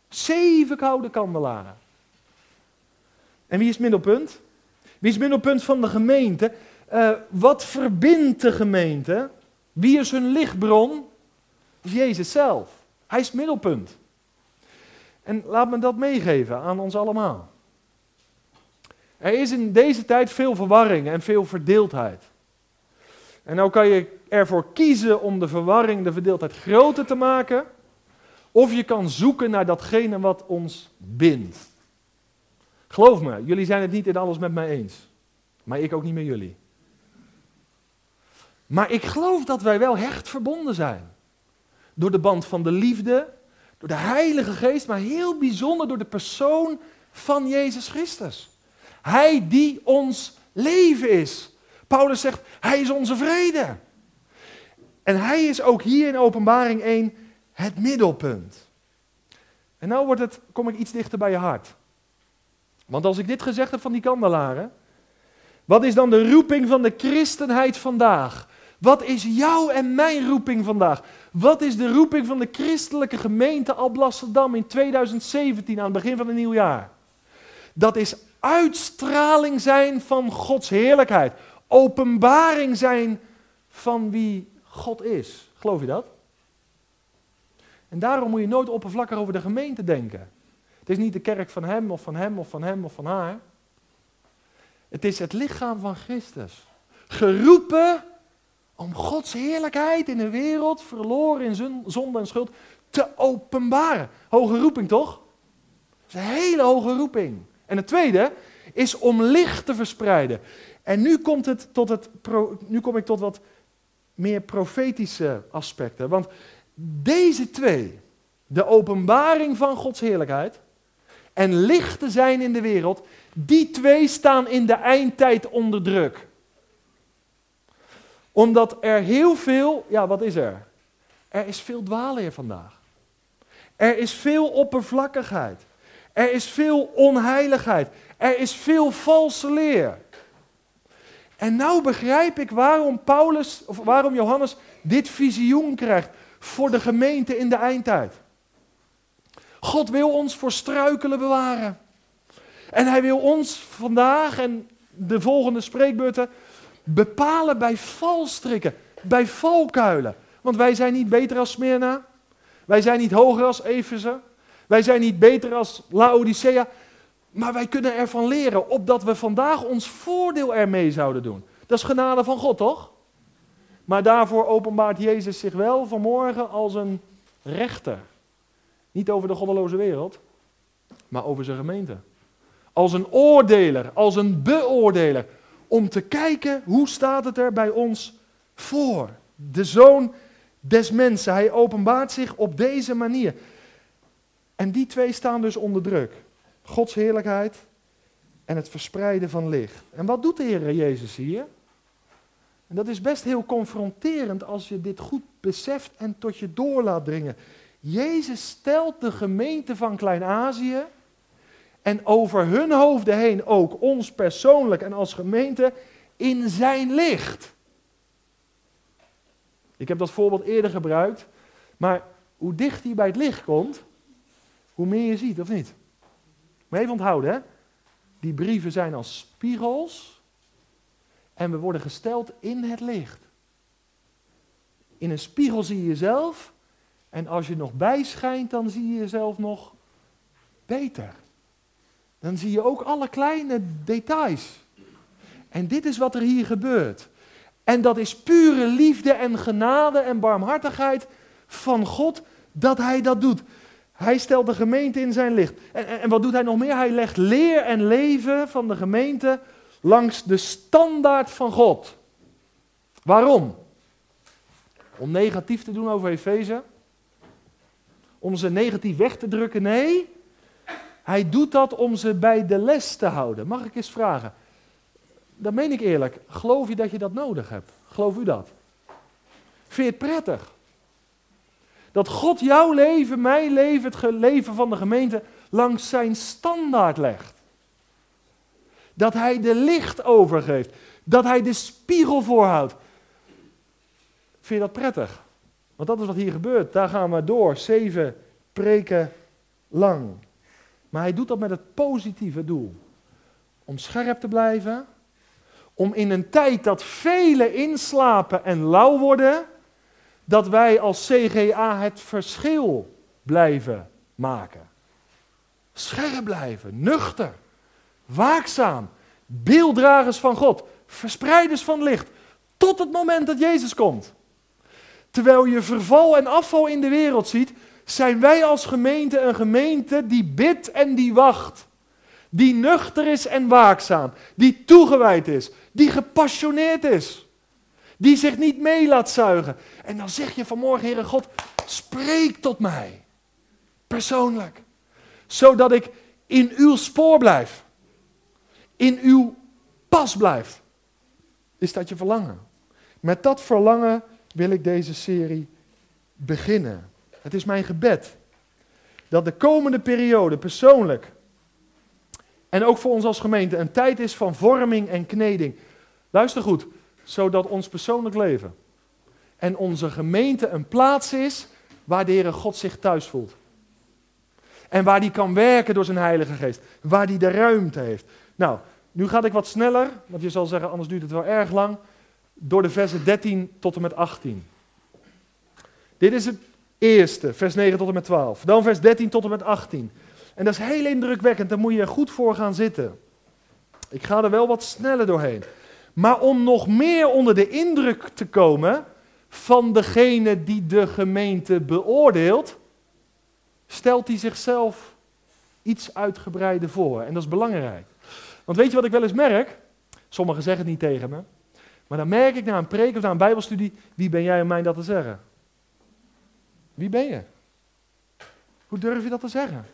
Zeven koude kandelaren. En wie is het middelpunt? Wie is middelpunt van de gemeente? Uh, wat verbindt de gemeente? Wie is hun lichtbron? is Jezus zelf. Hij is het middelpunt. En laat me dat meegeven aan ons allemaal. Er is in deze tijd veel verwarring en veel verdeeldheid. En nou kan je ervoor kiezen om de verwarring, de verdeeldheid groter te maken. Of je kan zoeken naar datgene wat ons bindt. Geloof me, jullie zijn het niet in alles met mij eens. Maar ik ook niet met jullie. Maar ik geloof dat wij wel hecht verbonden zijn. Door de band van de liefde, door de Heilige Geest, maar heel bijzonder door de persoon van Jezus Christus. Hij die ons leven is. Paulus zegt, hij is onze vrede. En hij is ook hier in openbaring 1 het middelpunt. En nou wordt het, kom ik iets dichter bij je hart. Want als ik dit gezegd heb van die kandelaren, wat is dan de roeping van de christenheid vandaag? Wat is jouw en mijn roeping vandaag? Wat is de roeping van de christelijke gemeente Alblasserdam in 2017 aan het begin van het nieuw jaar? Dat is uitstraling zijn van Gods heerlijkheid. Openbaring zijn van wie God is. Geloof je dat? En daarom moet je nooit oppervlakkig over de gemeente denken. Het is niet de kerk van hem of van hem of van hem of van haar. Het is het lichaam van Christus. Geroepen om Gods heerlijkheid in de wereld, verloren in zonde en schuld, te openbaren. Hoge roeping toch? Dat is een hele hoge roeping. En het tweede, is om licht te verspreiden. En nu, komt het tot het nu kom ik tot wat meer profetische aspecten. Want deze twee, de openbaring van Gods heerlijkheid en licht te zijn in de wereld, die twee staan in de eindtijd onder druk. Omdat er heel veel, ja wat is er? Er is veel dwaalleer vandaag. Er is veel oppervlakkigheid. Er is veel onheiligheid. Er is veel valse leer. En nou begrijp ik waarom Paulus, of waarom Johannes dit visioen krijgt voor de gemeente in de eindtijd. God wil ons voor struikelen bewaren. En hij wil ons vandaag en de volgende spreekbeurten bepalen bij valstrikken, bij valkuilen. Want wij zijn niet beter als Smyrna. Wij zijn niet hoger als Efeze. Wij zijn niet beter als Laodicea. Maar wij kunnen ervan leren, opdat we vandaag ons voordeel ermee zouden doen. Dat is genade van God, toch? Maar daarvoor openbaart Jezus zich wel vanmorgen als een rechter. Niet over de goddeloze wereld, maar over zijn gemeente. Als een oordeler, als een beoordeler. Om te kijken hoe staat het er bij ons voor. De zoon des mensen. Hij openbaart zich op deze manier. En die twee staan dus onder druk. Gods heerlijkheid en het verspreiden van licht. En wat doet de Heer Jezus hier? En dat is best heel confronterend als je dit goed beseft en tot je door laat dringen. Jezus stelt de gemeente van Klein-Azië en over hun hoofden heen ook ons persoonlijk en als gemeente in zijn licht. Ik heb dat voorbeeld eerder gebruikt, maar hoe dicht hij bij het licht komt, hoe meer je ziet, of niet? Maar even onthouden, hè? Die brieven zijn als spiegels en we worden gesteld in het licht. In een spiegel zie je jezelf en als je nog bijschijnt, dan zie je jezelf nog beter. Dan zie je ook alle kleine details. En dit is wat er hier gebeurt. En dat is pure liefde en genade en barmhartigheid van God dat hij dat doet. Hij stelt de gemeente in zijn licht. En, en, wat doet hij nog meer? Hij legt leer en leven van de gemeente langs de standaard van God. Waarom? Om negatief te doen over Efeze? Om ze negatief weg te drukken? Nee. Hij doet dat om ze bij de les te houden. Mag ik eens vragen? Dat meen ik eerlijk. Geloof je dat je dat nodig hebt? Geloof u dat? Vind je het prettig? Dat God jouw leven, mijn leven, het leven van de gemeente langs zijn standaard legt. Dat hij de licht overgeeft. Dat hij de spiegel voorhoudt. Vind je dat prettig? Want dat is wat hier gebeurt. Daar gaan we door. Zeven preken lang. Maar hij doet dat met het positieve doel. Om scherp te blijven. Om in een tijd dat velen inslapen en lauw worden dat wij als CGA het verschil blijven maken. Scherp blijven, nuchter, waakzaam, beelddragers van God, verspreiders van licht, tot het moment dat Jezus komt. Terwijl je verval en afval in de wereld ziet, zijn wij als gemeente een gemeente die bidt en die wacht. Die nuchter is en waakzaam, die toegewijd is, die gepassioneerd is die zich niet mee laat zuigen. En dan zeg je vanmorgen, Heere God, spreek tot mij. Persoonlijk. Zodat ik in uw spoor blijf. In uw pas blijf. Is dat je verlangen? Met dat verlangen wil ik deze serie beginnen. Het is mijn gebed dat de komende periode persoonlijk en ook voor ons als gemeente een tijd is van vorming en kneding. Luister goed, zodat ons persoonlijk leven en onze gemeente een plaats is waar de Heere God zich thuis voelt. En waar die kan werken door zijn Heilige Geest. Waar die de ruimte heeft. Nou, nu ga ik wat sneller, want je zal zeggen, anders duurt het wel erg lang. Door de versen 13 tot en met 18. Dit is het eerste, vers 9 tot en met 12. Dan vers 13 tot en met 18. En dat is heel indrukwekkend, daar moet je goed voor gaan zitten. Ik ga er wel wat sneller doorheen. Maar om nog meer onder de indruk te komen van degene die de gemeente beoordeelt, stelt hij zichzelf iets uitgebreider voor. En dat is belangrijk. Want weet je wat ik wel eens merk? Sommigen zeggen het niet tegen me. Maar dan merk ik na een preek of na een bijbelstudie, wie ben jij om mij dat te zeggen? Wie ben je? Hoe durf je dat te zeggen?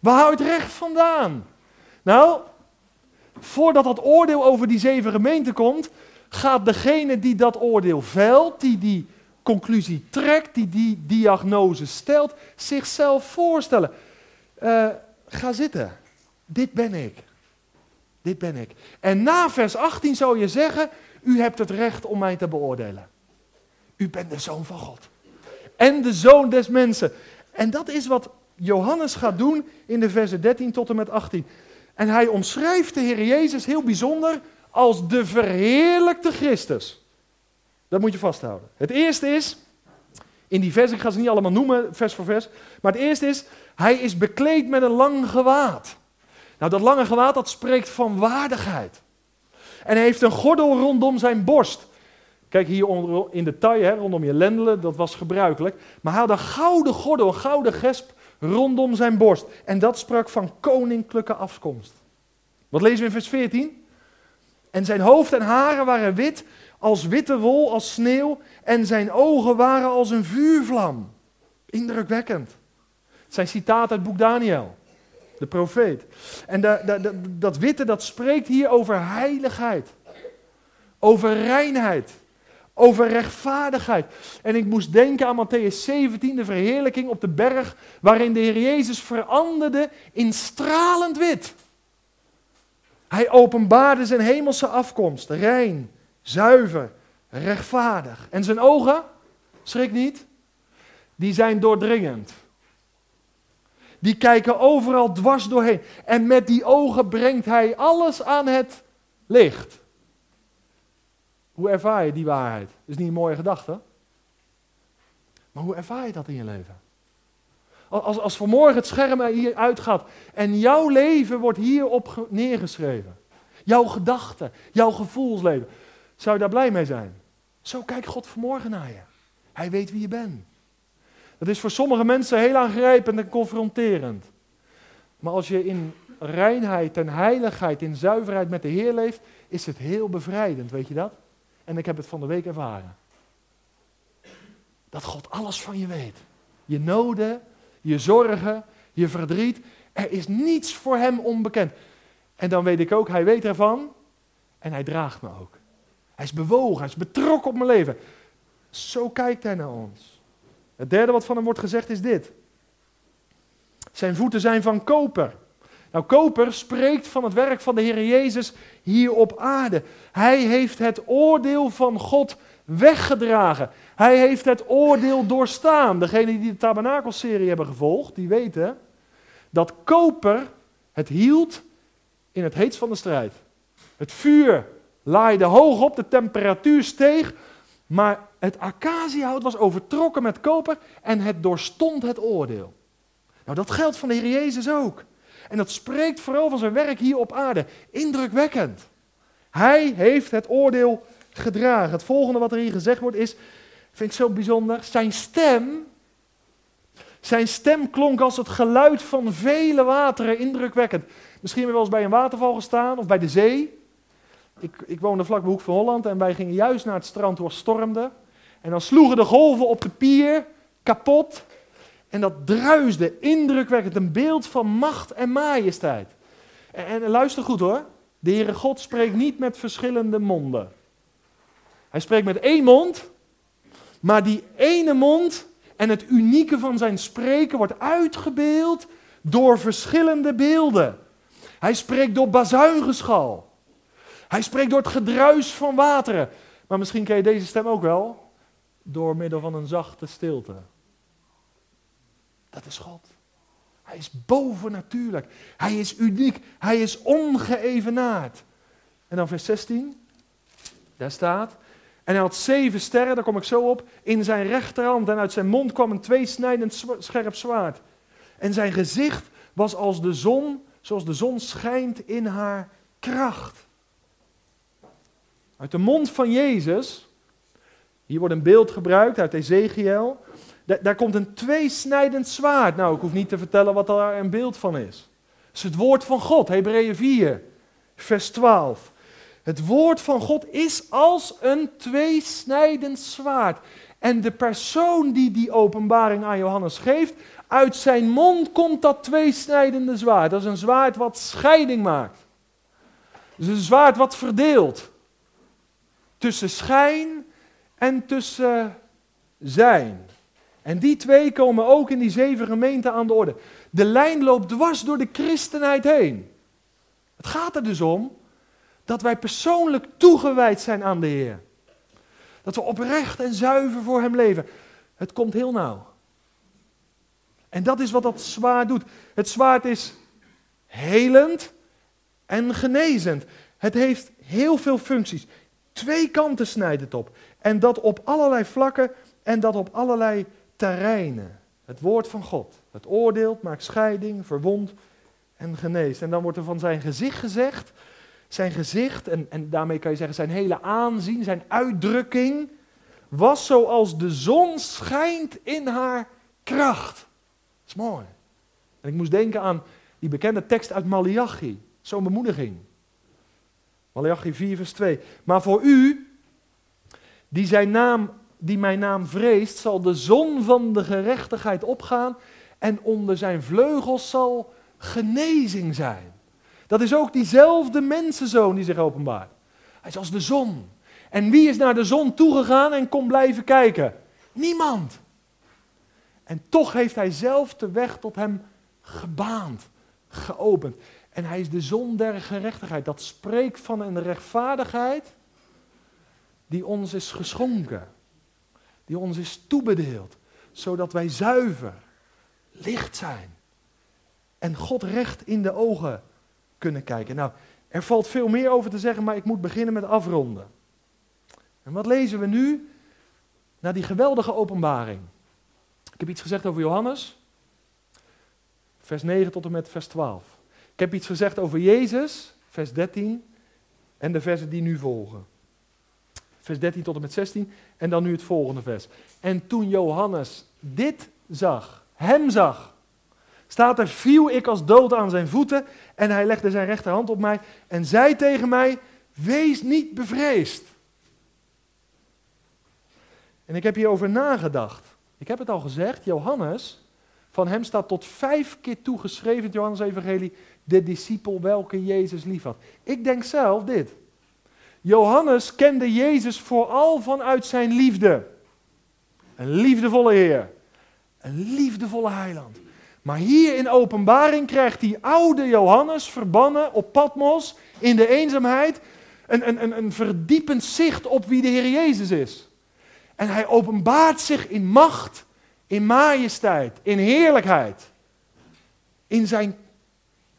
Waar hou je het recht vandaan? Nou, voordat dat oordeel over die zeven gemeenten komt, gaat degene die dat oordeel velt, die die conclusie trekt, die die diagnose stelt, zichzelf voorstellen. Uh, ga zitten. Dit ben ik. Dit ben ik. En na vers 18 zou je zeggen, u hebt het recht om mij te beoordelen. U bent de zoon van God. En de zoon des mensen. En dat is wat Johannes gaat doen in de versen 13 tot en met 18. En hij omschrijft de Heer Jezus heel bijzonder als de verheerlijkte Christus. Dat moet je vasthouden. Het eerste is, in die vers, ik ga ze niet allemaal noemen, vers voor vers. Maar het eerste is, hij is bekleed met een lang gewaad. Nou, dat lange gewaad, dat spreekt van waardigheid. En hij heeft een gordel rondom zijn borst. Kijk hier in de taille, hè, rondom je lendelen, dat was gebruikelijk. Maar hij had een gouden gordel, een gouden gesp rondom zijn borst. En dat sprak van koninklijke afkomst. Wat lezen we in vers 14? En zijn hoofd en haren waren wit, als witte wol, als sneeuw. En zijn ogen waren als een vuurvlam. Indrukwekkend. zijn citaat uit het boek Daniel, de profeet. En dat witte, dat spreekt hier over heiligheid. Over reinheid over rechtvaardigheid. En ik moest denken aan Matthäus 17, de verheerlijking op de berg, waarin de Heer Jezus veranderde in stralend wit. Hij openbaarde zijn hemelse afkomst, rein, zuiver, rechtvaardig. En zijn ogen, schrik niet, die zijn doordringend. Die kijken overal dwars doorheen. En met die ogen brengt hij alles aan het licht. Hoe ervaar je die waarheid? Is niet een mooie gedachte. Maar hoe ervaar je dat in je leven? Als, als vanmorgen het scherm hier uitgaat en jouw leven wordt hierop neergeschreven. Jouw gedachten, jouw gevoelsleven. Zou je daar blij mee zijn? Zo kijkt God vanmorgen naar je. Hij weet wie je bent. Dat is voor sommige mensen heel aangrijpend en confronterend. Maar als je in reinheid en heiligheid, in zuiverheid met de Heer leeft, is het heel bevrijdend, weet je dat? En ik heb het van de week ervaren. Dat God alles van je weet. Je noden, je zorgen, je verdriet. Er is niets voor hem onbekend. En dan weet ik ook, hij weet ervan en hij draagt me ook. Hij is bewogen, hij is betrokken op mijn leven. Zo kijkt hij naar ons. Het derde wat van hem wordt gezegd is dit. Zijn voeten zijn van koper. Nou, koper spreekt van het werk van de Heer Jezus hier op aarde. Hij heeft het oordeel van God weggedragen. Hij heeft het oordeel doorstaan. Degenen die de tabernakelserie hebben gevolgd, die weten dat koper het hield in het heetst van de strijd. Het vuur laaide hoog op, de temperatuur steeg, maar het acaciahout was overtrokken met koper en het doorstond het oordeel. Nou, dat geldt van de Heer Jezus ook. En dat spreekt vooral van zijn werk hier op aarde. Indrukwekkend. Hij heeft het oordeel gedragen. Het volgende wat er hier gezegd wordt is, vind ik zo bijzonder, zijn stem, zijn stem klonk als het geluid van vele wateren, indrukwekkend. Misschien heb je wel eens bij een waterval gestaan of bij de zee. Ik, ik woonde vlak bij Hoek van Holland en wij gingen juist naar het strand waar het stormde. En dan sloegen de golven op de pier kapot. En dat druisde indrukwekkend, een beeld van macht en majesteit. En, en, luister goed hoor, de Heere God spreekt niet met verschillende monden. Hij spreekt met één mond, maar die ene mond en het unieke van zijn spreken wordt uitgebeeld door verschillende beelden. Hij spreekt door bazuingeschal. Hij spreekt door het gedruis van wateren. Maar misschien ken je deze stem ook wel door middel van een zachte stilte. Dat is God. Hij is bovennatuurlijk. Hij is uniek. Hij is ongeëvenaard. En dan vers 16. Daar staat. En hij had zeven sterren, daar kom ik zo op, in zijn rechterhand. En uit zijn mond kwam een tweesnijdend scherp zwaard. En zijn gezicht was als de zon, zoals de zon schijnt in haar kracht. Uit de mond van Jezus, hier wordt een beeld gebruikt uit Ezekiel, daar, komt een tweesnijdend zwaard. Nou, ik hoef niet te vertellen wat daar een beeld van is. Het is het woord van God, Hebreeën 4. vers 12. Het woord van God is als een tweesnijdend zwaard. En de persoon die die openbaring aan Johannes geeft, uit zijn mond komt dat tweesnijdende zwaard. Dat is een zwaard wat scheiding maakt. Is een zwaard wat verdeelt. Tussen schijn en tussen zijn. En die twee komen ook in die zeven gemeenten aan de orde. De lijn loopt dwars door de christenheid heen. Het gaat er dus om dat wij persoonlijk toegewijd zijn aan de Heer. Dat we oprecht en zuiver voor Hem leven. Het komt heel nauw. En dat is wat dat zwaard doet. Het zwaard is helend en genezend. Het heeft heel veel functies. Twee kanten snijdt het op. En dat op allerlei vlakken en dat op allerlei terreinen. Het woord van God. Het oordeelt, maakt scheiding, verwondt en geneest. En dan wordt er van zijn gezicht gezegd, zijn gezicht, en, en daarmee kan je zeggen zijn hele aanzien, zijn uitdrukking, was zoals de zon schijnt in haar kracht. Dat is mooi. En ik moest denken aan die bekende tekst uit Malachi, zo'n bemoediging. Malachi 4, vers 2. Maar voor u, die, zijn naam, die mijn naam vreest, zal de zon van de gerechtigheid opgaan en onder zijn vleugels zal genezing zijn. Dat is ook diezelfde mensenzoon die zich openbaart. Hij is als de zon. En wie is naar de zon toegegaan en kon blijven kijken? Niemand. En toch heeft hij zelf de weg tot hem gebaand, geopend. En hij is de zon der gerechtigheid. Dat spreekt van een rechtvaardigheid die ons is geschonken. Die ons is toebedeeld. Zodat wij zuiver, licht zijn. En God recht in de ogen kunnen kijken. Nou, er valt veel meer over te zeggen, maar ik moet beginnen met afronden. En wat lezen we nu? Na die geweldige openbaring. Ik heb iets gezegd over Johannes. Vers 9 tot en met vers 12. Ik heb iets gezegd over Jezus, vers 13, en de versen die nu volgen. Vers 13 tot en met 16, en dan nu het volgende vers. En toen Johannes dit zag, hem zag, staat er, viel ik als dood aan zijn voeten, en hij legde zijn rechterhand op mij, en zei tegen mij, wees niet bevreesd. En ik heb hierover nagedacht. Ik heb het al gezegd, Johannes, van hem staat tot vijf keer toegeschreven in Johannes Evangelie, de discipel welke Jezus liefhad. Ik denk zelf dit. Johannes kende Jezus vooral vanuit zijn liefde. Een liefdevolle Heer. Een liefdevolle heiland. Maar hier in openbaring krijgt die oude Johannes verbannen op Patmos in de eenzaamheid een, een, een, een verdiepend zicht op wie de Heer Jezus is. En hij openbaart zich in macht, in majesteit, in heerlijkheid. In zijn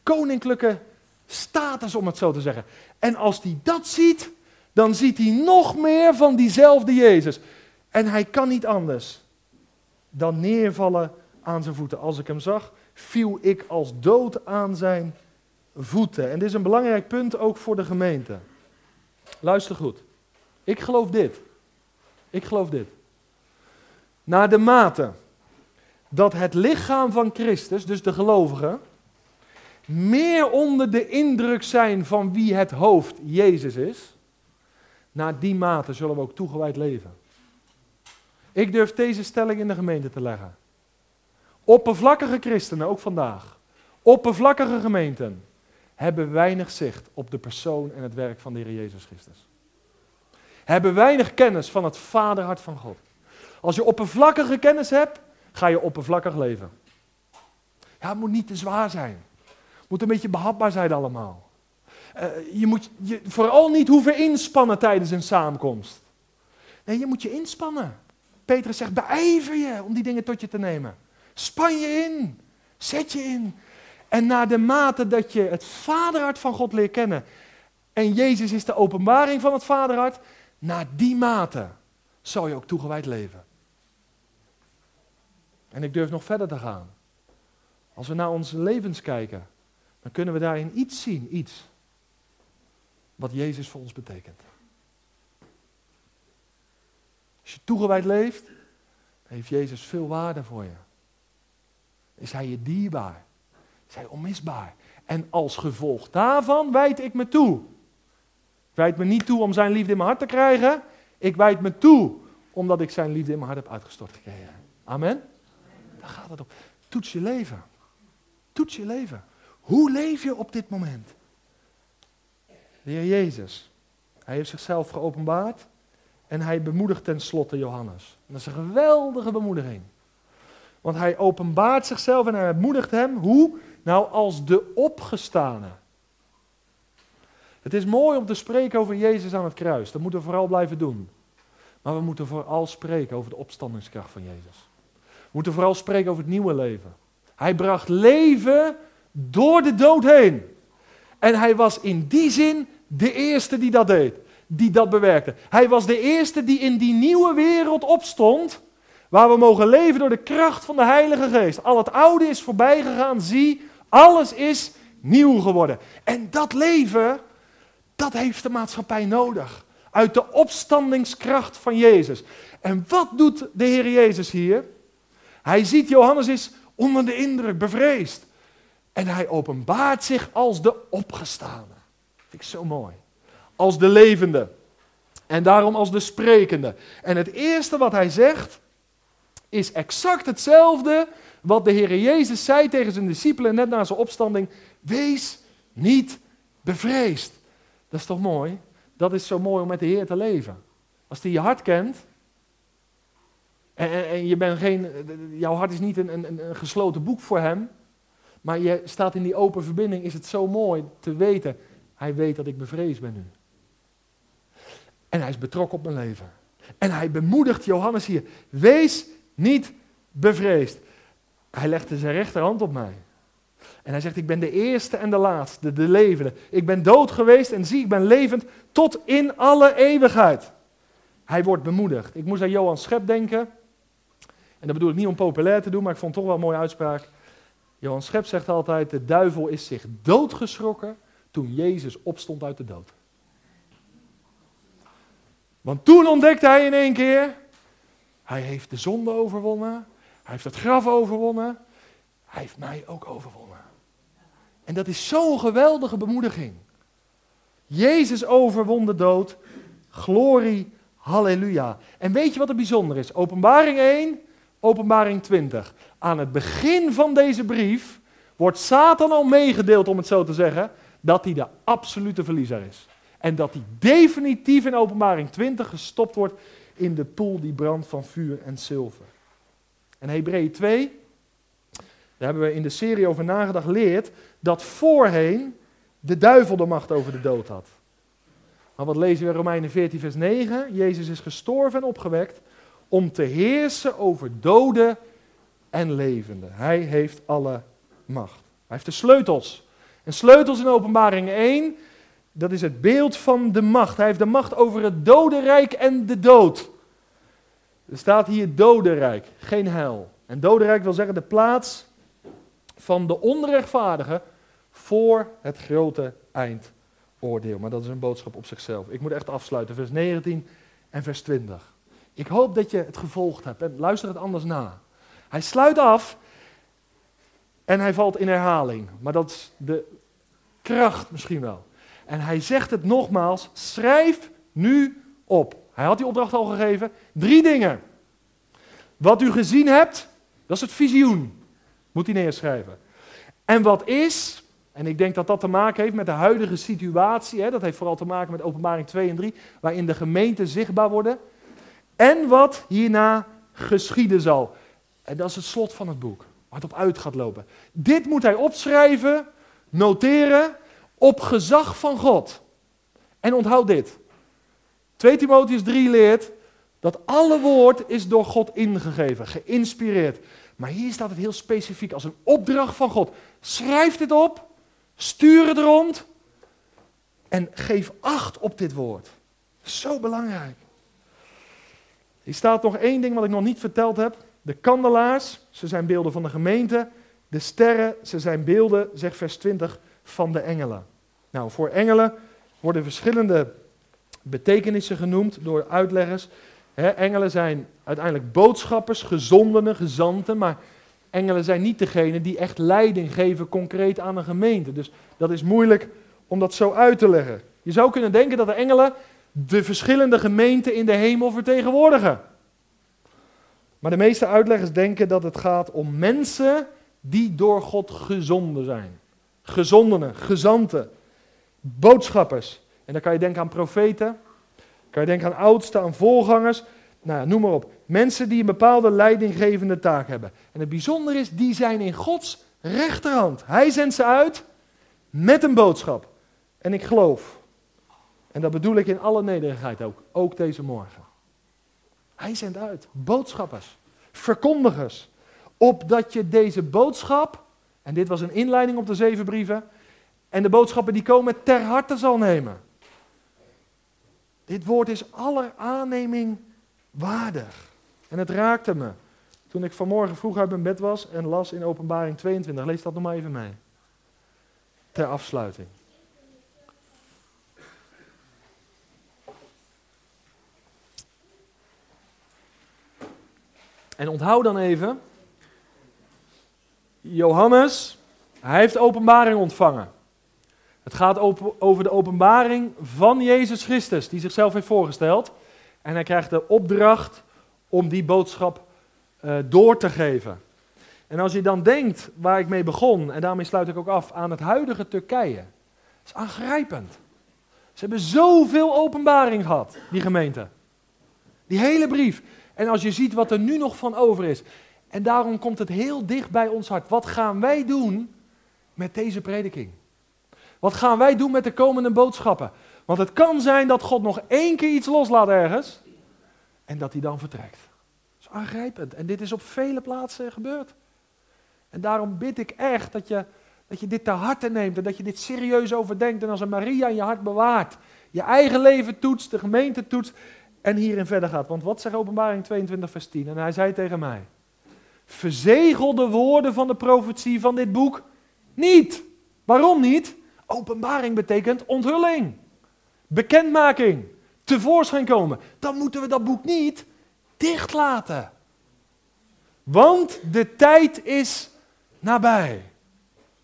koninklijke status, om het zo te zeggen. En als hij dat ziet, dan ziet hij nog meer van diezelfde Jezus. En hij kan niet anders dan neervallen aan zijn voeten. Als ik hem zag, viel ik als dood aan zijn voeten. En dit is een belangrijk punt ook voor de gemeente. Luister goed. Ik geloof dit. Ik geloof dit. Naar de mate dat het lichaam van Christus, dus de gelovigen, meer onder de indruk zijn van wie het hoofd Jezus is, naar die mate zullen we ook toegewijd leven. Ik durf deze stelling in de gemeente te leggen. Oppervlakkige christenen, ook vandaag, oppervlakkige gemeenten, hebben weinig zicht op de persoon en het werk van de Heer Jezus Christus. Hebben weinig kennis van het vaderhart van God. Als je oppervlakkige kennis hebt, ga je oppervlakkig leven. Ja, het moet niet te zwaar zijn moet een beetje behapbaar zijn allemaal. Uh, je moet je vooral niet hoeven inspannen tijdens een samenkomst. Nee, je moet je inspannen. Petrus zegt, beijver je om die dingen tot je te nemen. Span je in. Zet je in. En naar de mate dat je het vaderhart van God leert kennen. En Jezus is de openbaring van het vaderhart. Naar die mate zal je ook toegewijd leven. En ik durf nog verder te gaan. Als we naar onze levens kijken dan kunnen we daarin iets zien, iets. Wat Jezus voor ons betekent. Als je toegewijd leeft, heeft Jezus veel waarde voor je. Is Hij je dierbaar. Zij onmisbaar. En als gevolg daarvan wijd ik me toe. Ik wijd me niet toe om zijn liefde in mijn hart te krijgen. Ik wijd me toe omdat ik zijn liefde in mijn hart heb uitgestort gekregen. Amen? Daar gaat het om. Toets je leven. Toets je leven. Hoe leef je op dit moment? De Heer Jezus. Hij heeft zichzelf geopenbaard en hij bemoedigt tenslotte Johannes. dat is een geweldige bemoediging. Want hij openbaart zichzelf en hij bemoedigt hem. Hoe? Nou, als de opgestane. Het is mooi om te spreken over Jezus aan het kruis. Dat moeten we vooral blijven doen. Maar we moeten vooral spreken over de opstandingskracht van Jezus. We moeten vooral spreken over het nieuwe leven. Hij bracht leven door de dood heen. En hij was in die zin de eerste die dat deed, die dat bewerkte. Hij was de eerste die in die nieuwe wereld opstond, waar we mogen leven door de kracht van de Heilige Geest. Al het oude is voorbij gegaan, zie, alles is nieuw geworden. En dat leven, dat heeft de maatschappij nodig. Uit de opstandingskracht van Jezus. En wat doet de Heer Jezus hier? Hij ziet Johannes is onder de indruk, bevreesd. En hij openbaart zich als de opgestane. Vind ik zo mooi. Als de levende. En daarom als de sprekende. En het eerste wat hij zegt is exact hetzelfde wat de Heer Jezus zei tegen zijn discipelen net na zijn opstanding. Wees niet bevreesd. Dat is toch mooi? Dat is zo mooi om met de Heer te leven. Als hij je hart kent. En, en, en je bent geen, jouw hart is niet een, een, een gesloten boek voor hem. Maar je staat in die open verbinding, is het zo mooi te weten. Hij weet dat ik bevreesd ben nu. En hij is betrokken op mijn leven. En hij bemoedigt Johannes hier. Wees niet bevreesd. Hij legde zijn rechterhand op mij. En hij zegt, ik ben de eerste en de laatste, de levende. Ik ben dood geweest en zie, ik ben levend tot in alle eeuwigheid. Hij wordt bemoedigd. Ik moest aan Johan Schep denken. En dat bedoel ik niet om populair te doen, maar ik vond het toch wel een mooie uitspraak. Johan Schep zegt altijd, de duivel is zich doodgeschrokken toen Jezus opstond uit de dood. Want toen ontdekte hij in één keer, hij heeft de zonde overwonnen, hij heeft het graf overwonnen, hij heeft mij ook overwonnen. En dat is zo'n geweldige bemoediging. Jezus overwon de dood, glorie, halleluja. En weet je wat er bijzonder is? Openbaring 1, openbaring 20. Aan het begin van deze brief wordt Satan al meegedeeld, om het zo te zeggen, dat hij de absolute verliezer is. En dat hij definitief in openbaring 20 gestopt wordt in de poel die brandt van vuur en zilver. En Hebreeën 2, daar hebben we in de serie over nagedacht, leert dat voorheen de duivel de macht over de dood had. Maar wat lezen we in Romeinen 14, vers 9? Jezus is gestorven en opgewekt om te heersen over doden en levenden. Hij heeft alle macht. Hij heeft de sleutels. En sleutels in openbaring 1, dat is het beeld van de macht. Hij heeft de macht over het dodenrijk en de dood. Er staat hier dodenrijk, geen hel. En dodenrijk wil zeggen de plaats van de onrechtvaardige voor het grote eindoordeel. Maar dat is een boodschap op zichzelf. Ik moet echt afsluiten, vers 19 en vers 20. Ik hoop dat je het gevolgd hebt en luister het anders na. Hij sluit af en hij valt in herhaling. Maar dat is de kracht misschien wel. En hij zegt het nogmaals, schrijf nu op. Hij had die opdracht al gegeven. Drie dingen. Wat u gezien hebt, dat is het visioen. Moet hij neerschrijven. En wat is, en ik denk dat dat te maken heeft met de huidige situatie, hè, dat heeft vooral te maken met openbaring 2 en 3, waarin de gemeenten zichtbaar worden. En wat hierna geschieden zal. En dat is het slot van het boek, waar het op uit gaat lopen. Dit moet hij opschrijven, noteren, op gezag van God. En onthoud dit. 2 Timotheus 3 leert dat alle woord is door God ingegeven, geïnspireerd. Maar hier staat het heel specifiek als een opdracht van God. Schrijf dit op, stuur het rond en geef acht op dit woord. Zo belangrijk. Hier staat nog één ding wat ik nog niet verteld heb. De kandelaars, ze zijn beelden van de gemeente. De sterren, ze zijn beelden, zegt vers 20, van de engelen. Nou, voor engelen worden verschillende betekenissen genoemd door uitleggers. engelen zijn uiteindelijk boodschappers, gezondenen, gezanten, maar Engelen zijn niet degene die echt leiding geven concreet aan een gemeente. Dus dat is moeilijk om dat zo uit te leggen. Je zou kunnen denken dat de engelen de verschillende gemeenten in de hemel vertegenwoordigen. Maar de meeste uitleggers denken dat het gaat om mensen die door God gezonden zijn. Gezondenen, gezanten, boodschappers. En dan kan je denken aan profeten, kan je denken aan oudsten, aan voorgangers, nou, noem maar op. Mensen die een bepaalde leidinggevende taak hebben. En het bijzondere is, die zijn in Gods rechterhand. Hij zendt ze uit met een boodschap. En ik geloof, en dat bedoel ik in alle nederigheid ook, ook deze morgen. Hij zendt uit boodschappers, verkondigers, opdat je deze boodschap, en dit was een inleiding op de zeven brieven, en de boodschappen die komen ter harte zal nemen. Dit woord is aller aanneming waardig. En het raakte me. Toen ik vanmorgen vroeg uit mijn bed was en las in Openbaring 22. Lees dat nog maar even mee. Ter afsluiting. En onthoud dan even, Johannes, hij heeft openbaring ontvangen. Het gaat over de openbaring van Jezus Christus, die zichzelf heeft voorgesteld. En hij krijgt de opdracht om die boodschap uh, door te geven. En als je dan denkt waar ik mee begon, en daarmee sluit ik ook af, aan het huidige Turkije. Is aangrijpend. Ze hebben zoveel openbaring gehad, die gemeente. Die hele brief. En als je ziet wat er nu nog van over is. En daarom komt het heel dicht bij ons hart. Wat gaan wij doen met deze prediking? Wat gaan wij doen met de komende boodschappen? Want het kan zijn dat God nog één keer iets loslaat ergens en dat hij dan vertrekt. Dat is aangrijpend. En dit is op vele plaatsen gebeurd. En daarom bid ik echt dat je, dat je dit te harte neemt en dat je dit serieus overdenkt en als een Maria in je hart bewaart. Je eigen leven toetst, de gemeente toetst en hierin verder gaat. Want wat zegt openbaring 22 vers 10? En hij zei tegen mij, verzegel de woorden van de profetie van dit boek niet. Waarom niet? Openbaring betekent onthulling bekendmaking, tevoorschijn komen, dan moeten we dat boek niet dichtlaten. Want de tijd is nabij.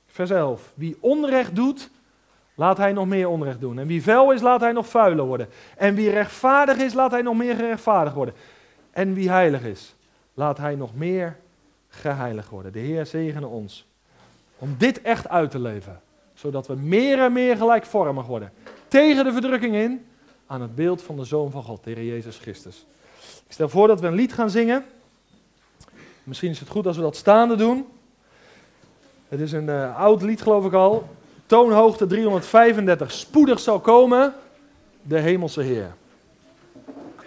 Vers 11. Wie onrecht doet, laat hij nog meer onrecht doen. En wie vuil is, laat hij nog vuiler worden. En wie rechtvaardig is, laat hij nog meer gerechtvaardigd worden. En wie heilig is, laat hij nog meer geheiligd worden. De Heer zegene ons om dit echt uit te leven, zodat we meer en meer gelijkvormig worden tegen de verdrukking in aan het beeld van de Zoon van God, de Jezus Christus. Ik stel voor dat we een lied gaan zingen. Misschien is het goed als we dat staande doen. Het is een uh, oud lied, geloof ik al. Toonhoogte 335. Spoedig zal komen de Hemelse Heer.